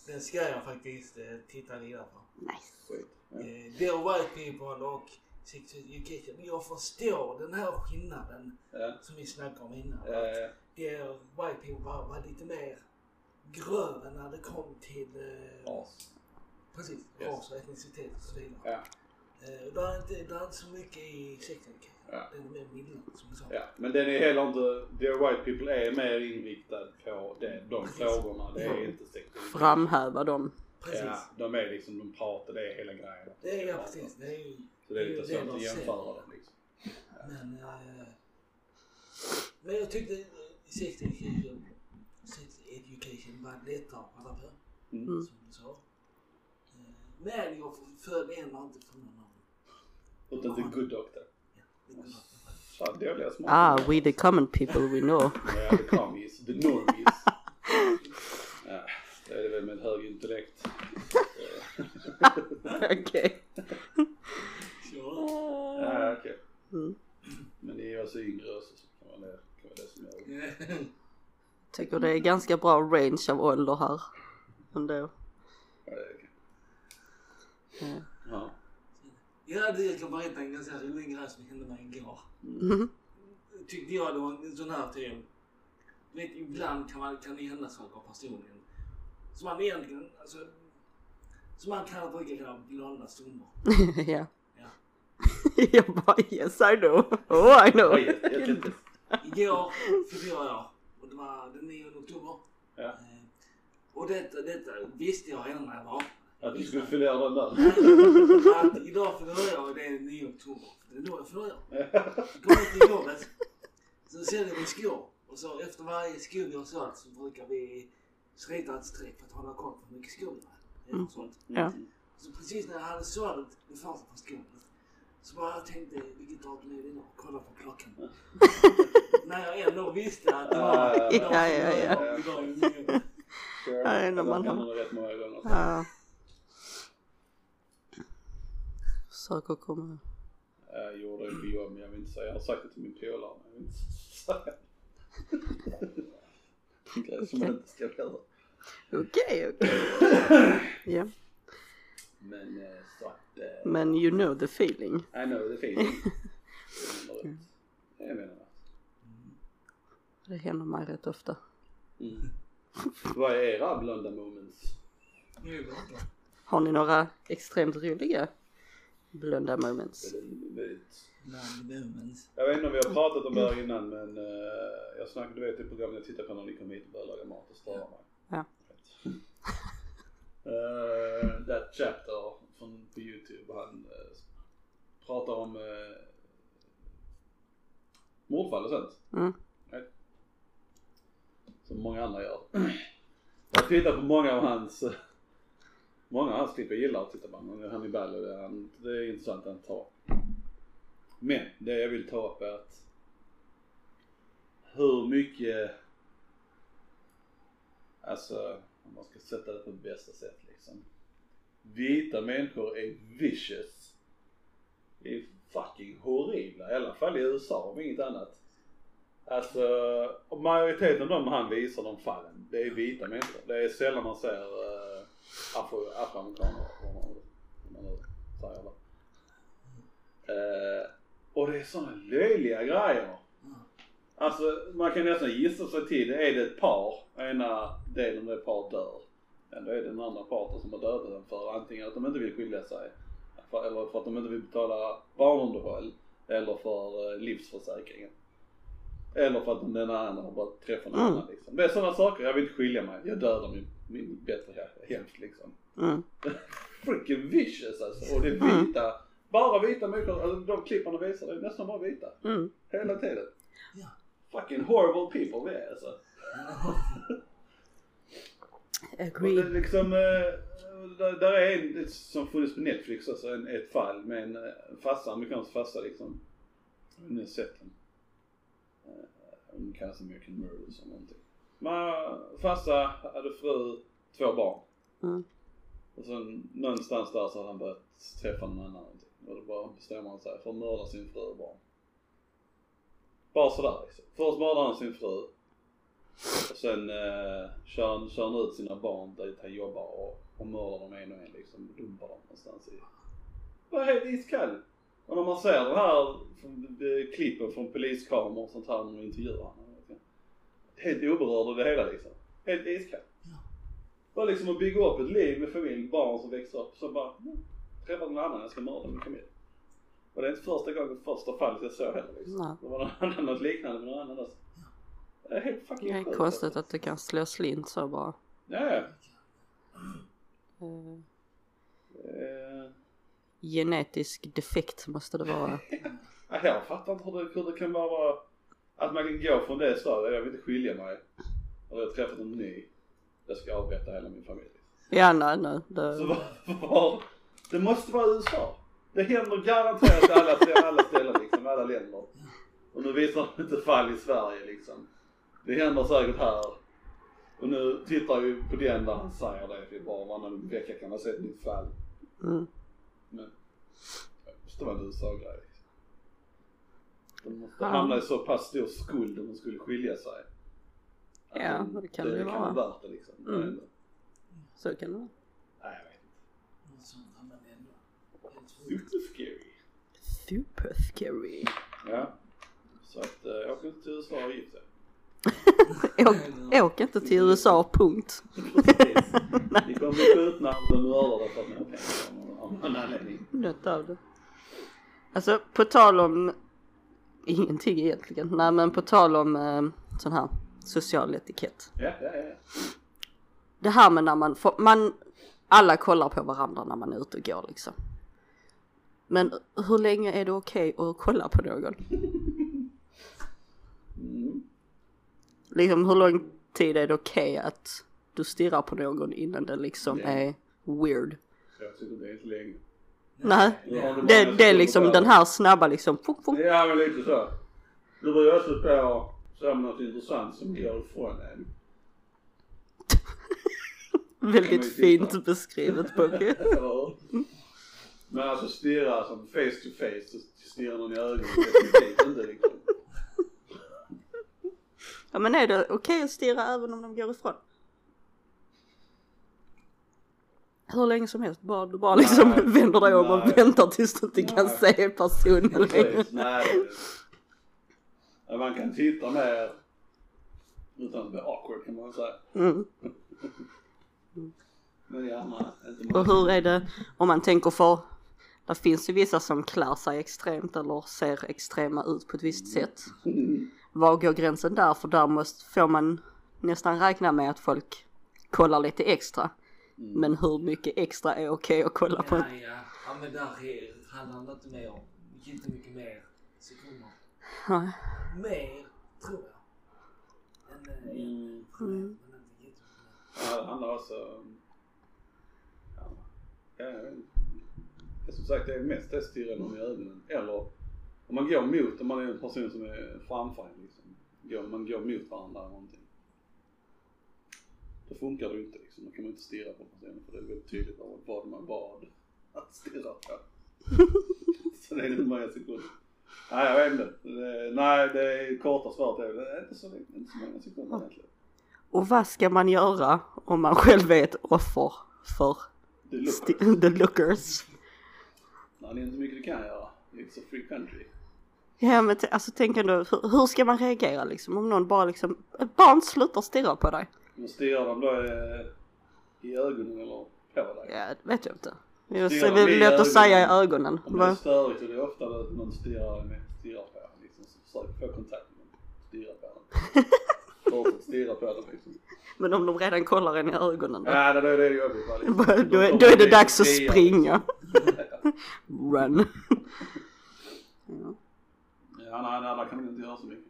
Den ska jag faktiskt eh, titta vidare på. Nice. Ja. Eh, Dear White People och Sex Education. Jag förstår den här skillnaden Ja. som vi snackade om innan. Ja, ja. Dear White People var, var lite mer grövre när det kom till eh, As. precis, Yes. ras och etnicitet och så vidare. Ja. Eh, det, är inte, det är inte så mycket i Education. Ja. Den är mer mildare som du sa. Ja, men den är heller inte, Dear White People är mer inriktad på det, de frågorna. Det är inte sex. Framhäva dem. Precis. Ja, de är liksom, de pratar, det är hela grejen. Det är ja, precis. Det är ju Så det är lite svårt det att jämföra dem liksom. Men, eh, men jag tyckte eh, sex education, sex education var lättare att kolla på. Mm. Som du sa. Men jag föll ändå inte för någon. Utan The Good Doctor. Fan, dåliga smak. Ah, we the common people we know. Ja, the commies, the normies. Ja, det är det väl med hög intellekt. Okej. Ja, okej. Mm. Men ni är alltså yngre så kan vara det, kan det som det. Tycker det är ganska bra range av ålder här. Ändå. Ja, det är okej. Ja. Ja. Det jag kan berätta en ganska rolig grej som hände mig igår. Mhm. Tyckte jag det var en sån här typ. Du vet, ibland kan, man, kan det hända saker personligen. Som man egentligen, alltså. Som man kan brukar kalla blonda stunder. ja. Ja. Jag bara yes I know. Oh I know. Igår fyllde jag. Och det var den 9 oktober. Ja. Eh, Och detta, detta visste jag redan när jag var. Att du skulle fylla år den där. Att idag fyller jag och det är 9 oktober. Det är då jag fyller år. Kommer till jobbet. Så säljer vi skor. Och så efter varje sko vi har sålt så brukar vi skrita ett streck för att hålla koll på hur mycket skor vi har sålt. Ja. Så precis när jag hade sålt det första på skon. Så bara jag tänkte vilket datum är det idag? Kolla på klockan. när jag ändå visste att det var Ja, idag ja, ja, ja. idag är det 9. Sure. Nej, när man har- man rätt många gånger. Ja. Försöker komma. Jag gjorde det på jobb men jag vill inte säga. Jag har sagt det till min polare men jag vill inte säga. Det är som man inte ska göra. Okej, okej. Ja. Men eh, så att... eh, Men you know the feeling. I know the feeling. Jag menar det. Det händer mig rätt ofta. Mm. Vad är era blonda moments? Har ni några extremt roliga blunda moments? Jag vet inte om vi har pratat om det här innan men uh, jag snackade, du vet i programmet jag tittar på när ni kommer hit och börjar laga mat och störa mig. Ja. uh, that chapter från, på youtube han uh, pratar om uh, mordfall och sånt. Mm. Right? Som många andra gör. Jag tittar på många av hans Många av hans klipp jag gillar att titta på. Han är det, och det är intressant att han tar. Men det jag vill ta upp är att hur mycket, alltså om man ska sätta det på bästa sätt liksom. Vita människor är vicious. Det är fucking horribla, i alla fall i USA om inget annat. Alltså, majoriteten av dem han visar de fallen, det är vita människor. Det är sällan man ser uh, afroamerikaner, om man, om man nu säger det. Uh, och det är sådana löjliga grejer. Alltså man kan nästan gissa sig till, är det ett par, ena delen av det par dör. Eller är det den andra parten som har dödat den för antingen att de inte vill skilja sig, för, eller för att de inte vill betala barnunderhåll, eller för uh, livsförsäkringen. Eller för att den andra har bara träffat någon Mm. annan liksom. Det är sådana saker, jag vill inte skilja mig, jag dödar min bättre hälft liksom. Mm. Freaking vicious alltså. Och det är vita, bara vita människor, alltså de klipparna visar det är nästan bara vita. Mm. Hela tiden. Ja. Fucking horrible people vi är alltså. Och det är Agree. liksom, eh, där, där är en som funnits på Netflix också, en, ett fall med en eh, farsa, amerikansk farsa liksom. Jag har sett den. Eh, Den kallas American Murders eller någonting. Farsa hade fru, två barn. Mm. Och sen någonstans där så hade han börjat träffa någon annan någonting. Och då bara bestämmer han sig för att mörda sin fru och barn. Bara sådär liksom. Först mördar han sin fru. Och sen eh, kör, han, kör han ut sina barn dit han jobbar och, och mördar dem en och en liksom. Dumpar dem någonstans i. Bara helt iskall. Och när man ser den här från, klippen från poliskameror och sånt här när de intervjuar honom. Helt oberörd av det hela liksom. Helt iskall. Bara liksom att bygga upp ett liv med familj, barn som växer upp. Så bara, mm, träffar någon annan, jag ska mörda min familj. Och det är inte första gången, första fallet jag såg heller liksom. Nej. Det var någon annan, något liknande med någon annan också. Det är helt fucking Det är konstigt alltså. att det kan slå slint så bara. Ja, ja. Eh, Eh, genetisk defekt måste det vara. ja, jag fattar inte hur det, hur det kan vara att man kan gå från det stadiet, jag vill inte skilja mig. Eller jag har träffat en ny. Jag ska avrätta hela min familj. Ja, nej, nej. Så Det, var, var, det måste vara USA. Det händer garanterat i alla, stä- alla ställen liksom, alla länder. Och nu visar de inte fall i Sverige liksom. Det händer säkert här. Och nu tittar vi på den där han säger det, för bara varannan vecka kan man se ett nytt fall. mm. Men det måste vara en USA-grej. De måste Ja. hamna i så pass stor skuld om de skulle skilja sig. Att Ja, de- det kan det ju det kan vara. vara värt det liksom. Mm. Så kan det vara. Nej, jag vet inte. Super scary. Super scary. Ja. Så att eh, jag åker inte till USA och gift sig. Åk, åk inte till USA, punkt. Precis. Ni kommer bli skjutna och mördade för att ni har pengar av någon anledning. Något av det. Alltså på tal om ingenting egentligen. Nej men på tal om eh, sån här social etikett. Ja, ja, ja. Det här med när man får, man, alla kollar på varandra när man är ute och går liksom. Men hur länge är det okej att kolla på någon? Mm. Liksom hur lång tid är det okej att du stirrar på någon innan det liksom Ja. är weird? Jag tycker det är länge. Nej, om det, det är liksom den här snabba liksom. Funk, funk. Ja men lite så. Du var ju också på så med något intressant som går ifrån en. Väldigt fint beskrivet hur? Men alltså stirra som face to face, så stirra någon i ögonen definitivt inte liksom. Ja men är det okej att stirra även om de går ifrån? Hur länge som helst, bara, du bara liksom Nej, vänder dig om och nej. väntar tills du inte kan Nej. se personen längre. Precis, nej. Man kan titta mer utan att bli awkward kan man säga. Mm. Men gärna inte Och hur är det om man tänker för, det finns ju vissa som klär sig extremt eller ser extrema ut på ett visst sätt. Var går gränsen där? För där måste, får man nästan räkna med att folk kollar lite extra. Men hur mycket extra är okej att kolla på? Ja, ja. ja men där är- handlar det inte mer om jättemycket mer sekunder. Nej. Mer, tror jag. Än, äh, Mm. Mm. Ja, det handlar också om... Ja, ja, som sagt det är mest det stirra någon i ögonen. Eller om man går mot, om man är en person som är framför en liksom. man går mot varandra eller någonting. Då funkar det ju inte liksom. Då kan man inte stirra på personen för det är väldigt tydligt vad- vad man bad att stirra på. så det är inte många sekunder. Nej jag vet inte. Det, nej det är korta svaret är det är inte så, inte så många sekunder egentligen. Och vad ska man göra om man själv är ett offer för är lookers. the lookers? Nej det är inte mycket du kan göra. It's a free country. Ja men alltså tänk ändå, hur, hur ska man reagera liksom om någon bara liksom, ett barn slutar stirra på dig? Men stirrar de då eh, i ögonen eller på dig? Ja, det vet jag inte. Jag Stirrar ser de i lätt att säga i ögonen? Om det är störigt och det är ofta att någon stirrar, stirrar på en liksom. Så försök få kontakt med dem. Stirra på dem. Fortsätt stirra på dem liksom. Men om de redan kollar en i ögonen då? Ja, det, det är jobbigt va. Liksom. Då, är- kommer då är det dags att springa. liksom. Run. Ja, nej, nej, där kan man inte göra så mycket.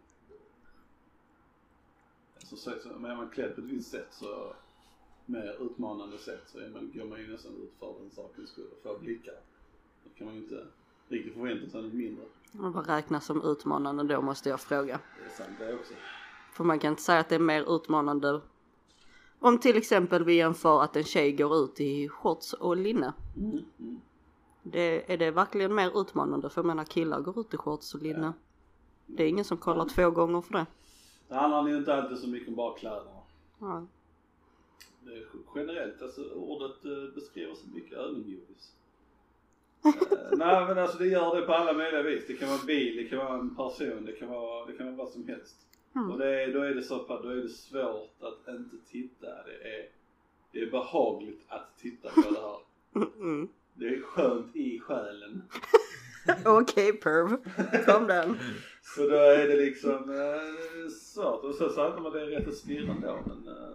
Så, så, men är man klädd på ett visst sätt så, mer utmanande sätt så är man, går man ju nästan ut för den sakens skull och får blickar. Då kan man ju inte riktigt förvänta sig något mindre. Vad räknas som utmanande då måste jag fråga. Det är sant det också. För man kan inte säga att det är mer utmanande om till exempel vi jämför att en tjej går ut i shorts och linne. Mm, mm. Det, är det verkligen mer utmanande? För jag menar killar går ut i shorts och linne. Det är ingen som kollar två gånger för det. Det handlar ju inte alltid så mycket om bara kläderna. Ja. Det är generellt, alltså ordet eh, beskriver så mycket ögongodis. Eh, Nej men alltså det gör det på alla möjliga vis. Det kan vara en bil, det kan vara en person, det kan vara, det kan vara vad som helst. Mm. Och det är, då är det så pass, då är det svårt att inte titta. Det är, det är behagligt att titta på det här. Mm. Det är skönt i själen. Okej perv, kom den. Så då är det liksom eh, svårt. Och så säger man det är rätt att stirra ändå men eh,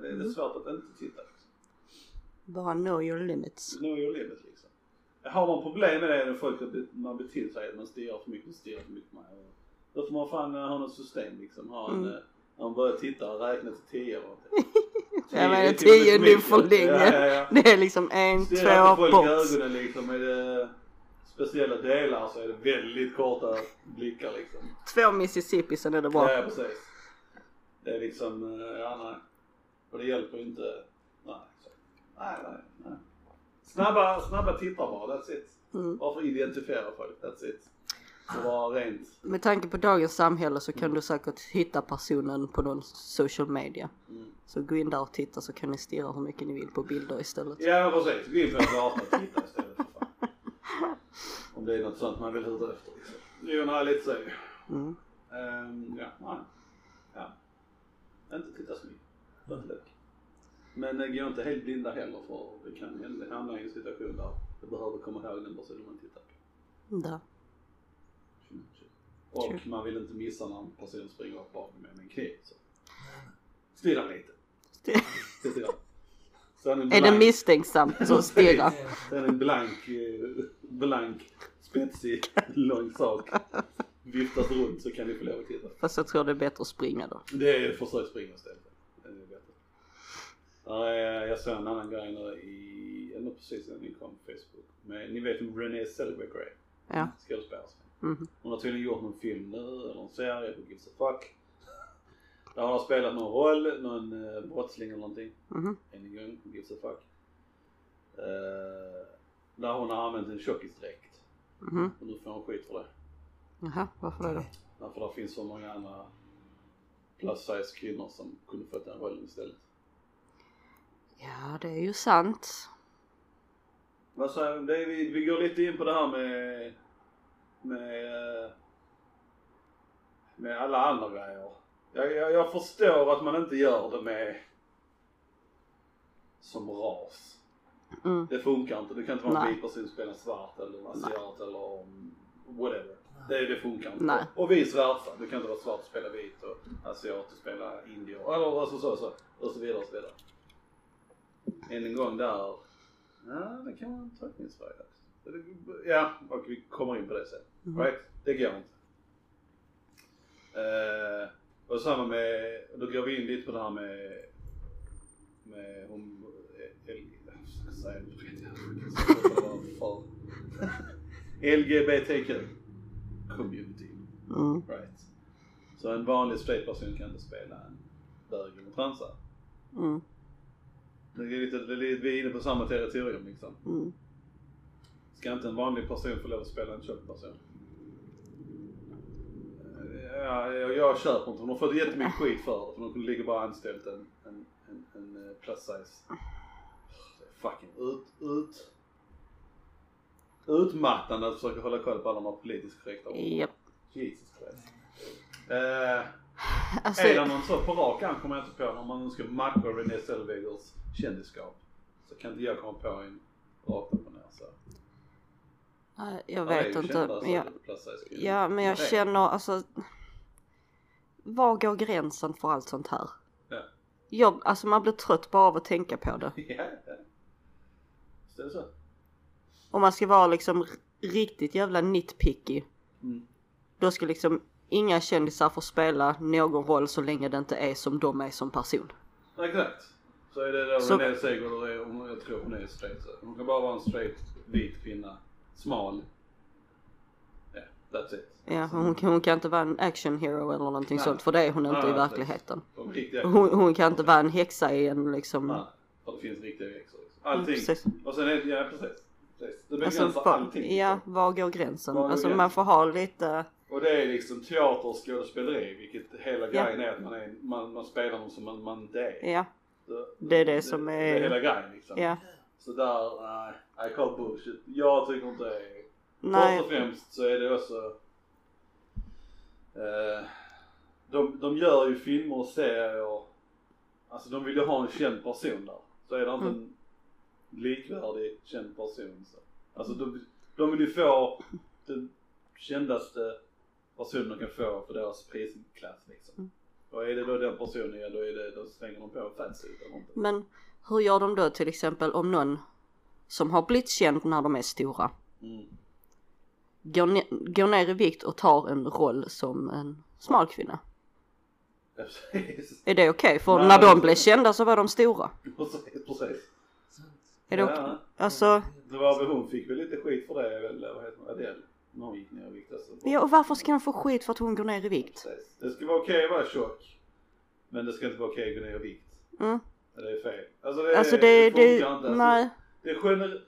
det är det är svårt att inte titta. Liksom. Bara know your limits. Know your limit liksom. Har man problem med det när folk man blir till sig att man stirrar för mycket, stirrar för mycket. Man, då får man fan eh, ha något system liksom. Ha en, Mm. mm. man börjar titta och räkna till tio eller någonting. Jag menar är till och med tio nu för länge. Ja, ja, ja. Det är liksom en, Stirrar två, på folk i bort. ögonen liksom. Är det speciella delar så är det väldigt korta blickar liksom. Två Mississippi sen är det bra. Ja, precis. Det är liksom, eh, ja nej. Och det hjälper ju inte. Nej, nej, nej, nej. Snabba, snabba tittar bara, that's it. Mm. Bara för att identifiera folk, that's it. Och vara rent. Med tanke på dagens samhälle så kan du säkert hitta personen på någon social media. Mm. Så gå in där och titta så kan ni stirra hur mycket ni vill på bilder istället. Ja precis, gå in på en gata och titta istället. Om det är något sånt man vill huta efter liksom. Jo, nej lite så Mm. Ehm, Ja, nej. Ja. Inte titta så mycket. Men det går inte helt blinda heller för det kan hända- hamna i en situation där du behöver komma ihåg den personen man tittar på. Där. Och Sure. man vill inte missa när en person springer upp bakom med en kniv. Så. Stirra lite. Lite en Är det blank- misstänksamt så stirra. Sen en blank, eh, blank, spetsig, lång sak viftas runt så kan ni få lov att titta. Fast jag tror det är bättre att springa då. Det är försök springa istället. Det är bättre. Ja, jag- såg en annan grej nu i, eller precis när ni kom på Facebook. Men ni vet vem Renée Zellweger är? Ja. Skådespelerska. Mhm. Hon har tydligen gjort någon film nu, eller en serie på Gives a Fuck. Där har spelat någon roll, någon uh, brottsling eller någonting. Mhm. Än en gång, Gives a Fuck. Eh, där hon har använt en tjockisdräkt. Mhm. Och nu får hon skit för det. Jaha, varför det då? Därför det finns så många andra plus size kvinnor som kunde fått den rollen istället. Ja, det är ju sant. Vad säger du? Vi, vi går lite in på det här med, med, eh, med alla andra grejer. Jag, jag, jag förstår att man inte gör det med som ras. Mm. Det funkar inte. Det kan inte vara en vit person som spelar svart eller asiat eller whatever. Det, det funkar inte. Nej. Och vice versa. Det kan inte vara svart att spela vit och asiat att spela indier. Eller alltså så, så. Och så vidare och så vidare. Än en gång där. Ja, det kan vara en tolkningsfråga. Ja, och vi kommer in på det sen. Mhm. Right? Det går inte. Eh, och samma med, då går vi in lite på det här med, med hon, eh, L, jag ska säga LGBTQ community. Mm. Right. Så en vanlig straight person kan inte spela en bög eller transa. Mm. Det är lite, det är vi är inne på samma territorium liksom. Mm. Ska inte en vanlig person få lov att spela en tjock person? Ja, jag, jag köper inte. De har fått jättemycket skit för det. För de ligger bara anställt en, en, en, en eh, plus size. Fucking ut, ut, utmattande att försöka hålla koll på alla de här politiskt korrekta orden. Japp. Jesus Christ. Eh, Alltså, är det någon så på rak arm kommer jag inte på om man nu ska matcha Renée Zellwegers kändisskap. Så kan inte jag komma på en rakt upp och ner så. jag vet inte. jag, ja men jag känner alltså. Var går gränsen för allt sånt här? Ja. Jag, alltså man blir trött bara av att tänka på det. Ja, ja. Så? Om man ska vara liksom riktigt jävla nitpicky. Mm. Då ska liksom inga kändisar få spela någon roll så länge det inte är som de är som person. Exakt. Så är det då Så- Renée hon- jag tror hon är straight. Hon kan bara vara en straight vit kvinna. Smal. Ja, that's it. Ja, hon, kan- hon kan inte vara en action hero eller någonting Nej. sånt för det är hon inte Nej, i nej, verkligheten. Hon, hon kan inte vara en häxa i en liksom... Nej, för det finns riktiga växter. Liksom. Allting. precis. och sen är det, ja precis. precis. Det Alltså, begränsar var, allting. ja, liksom. var går gränsen? Var går alltså gränsen? man får ha lite... Och det är liksom teater och skådespeleri, vilket hela Ja. grejen är att man, är, man, man spelar någon som man, man inte är. Ja, Det, Det är det som Det är- är hela grejen liksom. ja. Så där, nej, I call bullshit. Jag tycker inte det är... Nej. Först och främst så är det också... Eh, de, de gör ju filmer och serier. Alltså de vill ju ha en känd person där. Så är det inte Mm. en likvärdig känd person så. Alltså de, de vill ju få den kändaste personen de kan få för deras prisklass liksom. Mm. Och är det då den personen, ja då är det, då slänger de på fatsuit eller någonting. Men hur gör de då till exempel om någon som har blivit känd när de är stora Mm. Går, ne- går ner i vikt och tar en roll som en smal kvinna? Precis. Är det okej? För Nej, när de blev kända så var de stora. Precis, precis. Är det Ja. okej? Alltså, Det var väl hon fick väl lite skit för det väl, vad heter hon, Adele? När hon gick ner i vikt alltså. ja och varför ska hon få skit för att hon går ner i vikt? Precis. Det ska vara okej att vara tjock. Men det ska inte vara okej att gå ner i vikt. Mm. Det är fel. Alltså det, Alltså det, funkar det, inte. Alltså, nej. Det är gener...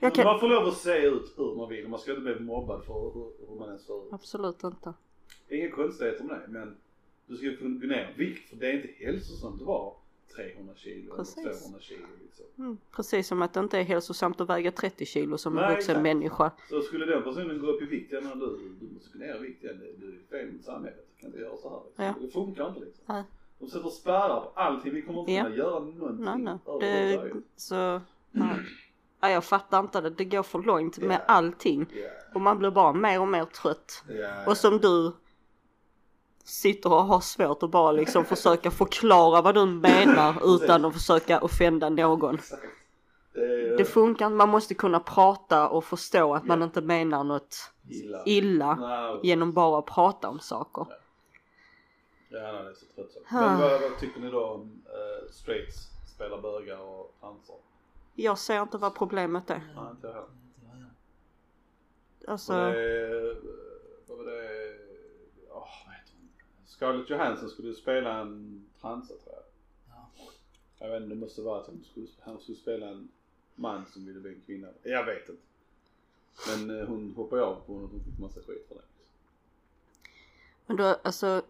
Jag kan- Man får lov att se ut hur man vill. Man ska inte bli mobbad för hur, hur man ens ser ut. Absolut inte. Inga konstigheter med det men du ska kunna gå ner vikt för det är inte hälsosamt att vara 300 kilo Precis. eller 200 kilo liksom. Mm. Precis som att det inte är hälsosamt att väga 30 kilo som en Nej, vuxen exakt. människa. Så skulle den personen gå upp i vikt, ja men du, du måste gå ner i vikt, det, du är fel mot samhället, du kan inte göra så här liksom. Ja. Det funkar inte liksom. Nej. De sätter spärrar på allting, vi kommer inte Ja. kunna göra någonting Nej, nej. Det, så, nej. Ja, jag fattar inte det. Det går för långt med Ja. allting. Ja, Och man blir bara mer och mer trött. ja, Och som du sitter och har svårt att bara liksom försöka förklara vad du menar utan att försöka offenda någon. Det funkar inte. Man måste kunna prata och förstå att man inte menar något illa. illa Nej, genom bara att prata om saker. Ja, nej, det är så tröttsamt. Ah. Men vad, vad tycker ni då om uh, straights, spelar bögar och transer? Jag ser inte vad problemet är. Nej, inte jag heller. Alltså, Och det, vad var det, åh vad heter hon? Scarlett Johansson skulle spela en transa tror jag. Ja. Jag vet inte, det måste vara att hon skulle, han skulle spela en man som ville bli en kvinna. Jag vet inte. Men eh, hon hoppade av på hon fick massa skit för det. men då alltså.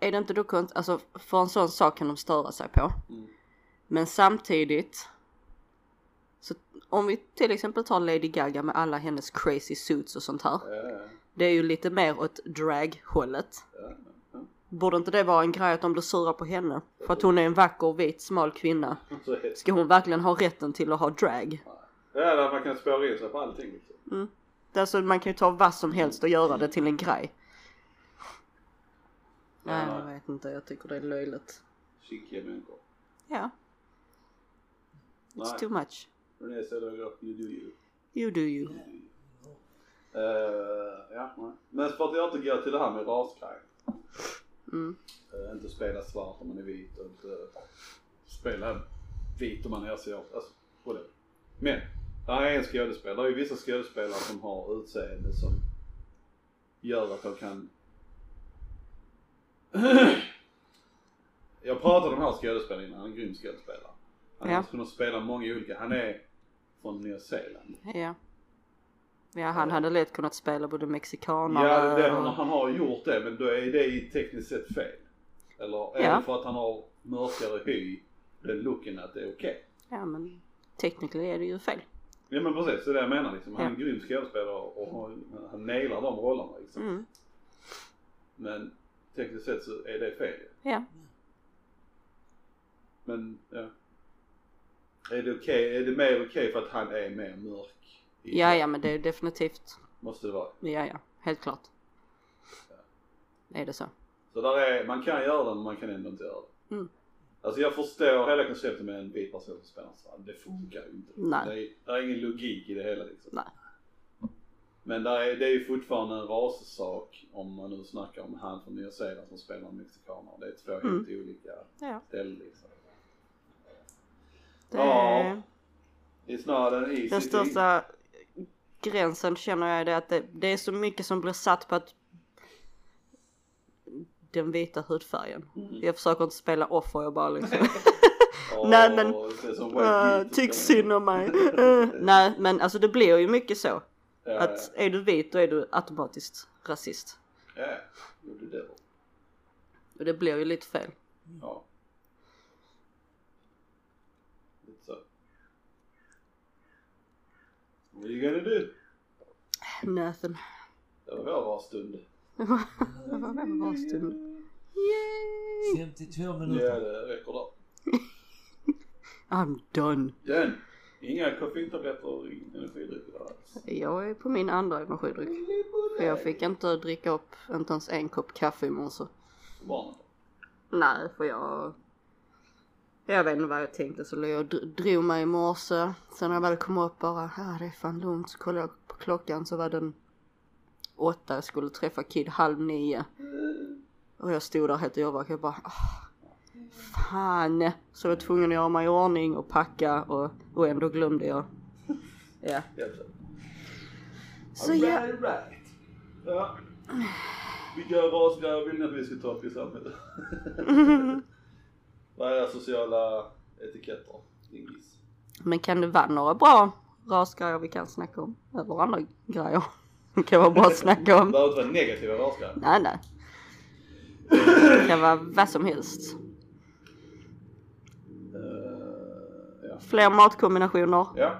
Är det inte då konstigt, alltså för en sån sak kan de störa sig på. Mm. Men samtidigt. Om vi till exempel tar Lady Gaga med alla hennes crazy suits och sånt här. Ja, ja, Det är ju lite mer åt drag-hållet. ja, ja. Borde inte det vara en grej att de blir sura på henne? För att hon är en vacker, vit, smal kvinna. Ska hon verkligen ha rätten till att ha drag? Ja, där man kan spåra in sig på allting liksom. Är Alltså, man kan ju ta vad som helst och göra det till en grej. Nej, jag vet inte. Jag tycker det är löjligt. Chickiga människor. Ja. It's Nej. too much. Renée Zellweger, you do you. You do you. Eh, ja, nej. Men för att går till det här med rasgrejen. Mm. Uh, inte spela svart om man är vit och inte spela vit om man är asiat. Alltså, whatever. Men, det här är en skådespelare. Det är vissa skådespelare som har utseende som gör att de kan Jag pratade om den här skådespelaren innan, han är en grym skådespelare. Han Ja. kunnat spela många olika, han är från Nya Zeeland. Ja. Ja, han hade lätt kunnat spela både mexikanare Ja, det, han, han har gjort det men då är det i tekniskt sett fel. Eller är Ja. det för att han har mörkare hy, den looken att det är okej? Ja, men tekniskt är det ju fel. Ja men precis, det är det jag menar liksom. Han är en grym skådespelare och han, han nailar de rollerna liksom. Mm. Men tekniskt sett så är det fel. Ja. Men ja. Är det okej, är det mer okej för att han är mer mörk? Ja, ja, men det är definitivt. Måste det vara. Ja, ja, helt klart. Är det så? Så där är, man kan göra det men man kan ändå inte göra det. Mm. Alltså jag förstår hela konceptet med en vit person som spelar svart. Det funkar ju inte. Nej. Det är, där är ingen logik i det hela liksom. Nej. Men där är, det är ju fortfarande en rassak om man nu snackar om han från Nya Zeeland som spelar mexikaner. Det är två Mm. helt olika Ja. ställen liksom. Det Ja. It's not an easy Den thing. största gränsen känner jag är det att det, det är så mycket som blir satt på att den vita hudfärgen. Mm. Jag försöker inte spela offer, jag bara liksom Åh, Nej, men- det är uh, tyck synd om mig. Uh, nej men alltså det blir ju mycket så. Ja, Att är du vit då är du automatiskt rasist. ja. ja. Jo, det är det. Och det blir ju lite fel. Ja. Lite så. What are you gonna do? Nothing. Det var vår stund. Det var väl bra stund. Yay! 52 Ja, minuter. det räcker där. I'm done. Den. Inga koffeintabletter och ingen energidryck alls. Jag är på min andra energidryck. För jag fick inte dricka upp inte ens en kopp kaffe i morse. Barnen. Nej, för jag... Jag vet inte vad jag tänkte så jag och drog mig i morse. Sen när jag väl kom upp bara, ah det är fan lugnt. Så kollade jag på klockan så var den åtta. Jag skulle träffa Kid halv nio. Och jag stod där helt yrvaken. Jag bara, ah, fan. Så jag var tvungen att göra mig i ordning och packa och, och ändå glömde jag. Ja. Helt. Så ja. Alright, right. Ja. Vilka rasgrejer vill ni att vi ska ta upp i samhället? Vad är sociala etiketter? Ingis. Men kan det vara några bra rasgrejer vi kan snacka om? Eller andra grejer? Det kan vara bra att snacka Det om. behöver inte vara negativa rasgrejer. Nej, nej. Det kan vara vad som helst. Eh, ja. Fler matkombinationer. ja.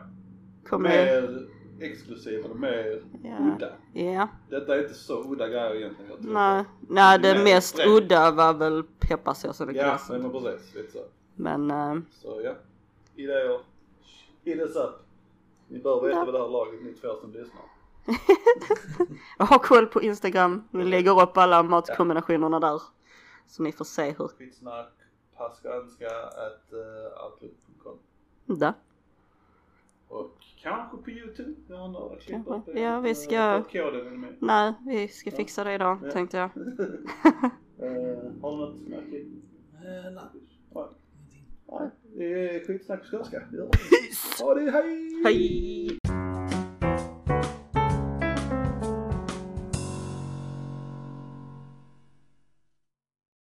Kommer Mer exklusiva och mer Ja. udda. Ja. Detta är inte så udda grejer egentligen. Jag tror. Nej. Nej, det mest bredd. udda var väl pepparsåsen och Ja, glassen. nej, men precis. Lite så. Men äh, Så ja. Idéer. Hit us up. Ni bör veta Ja. vad det här laget ni två som lyssnar. ha koll på Instagram. Vi lägger upp alla matkombinationerna där. Så ni får se hur. Skitsnack, paskanska, at uh, outlook.com. Där. Och kanske på youtube. Jag har några klipp uppe. Ja, vi Eh, ska-. Nej, vi ska fixa det idag Ja. tänkte jag. Eh, har du något märkligt? Eh, nej, Nej. Det är skitsnack på skånska. Vi det. Ha det, hej! Hej!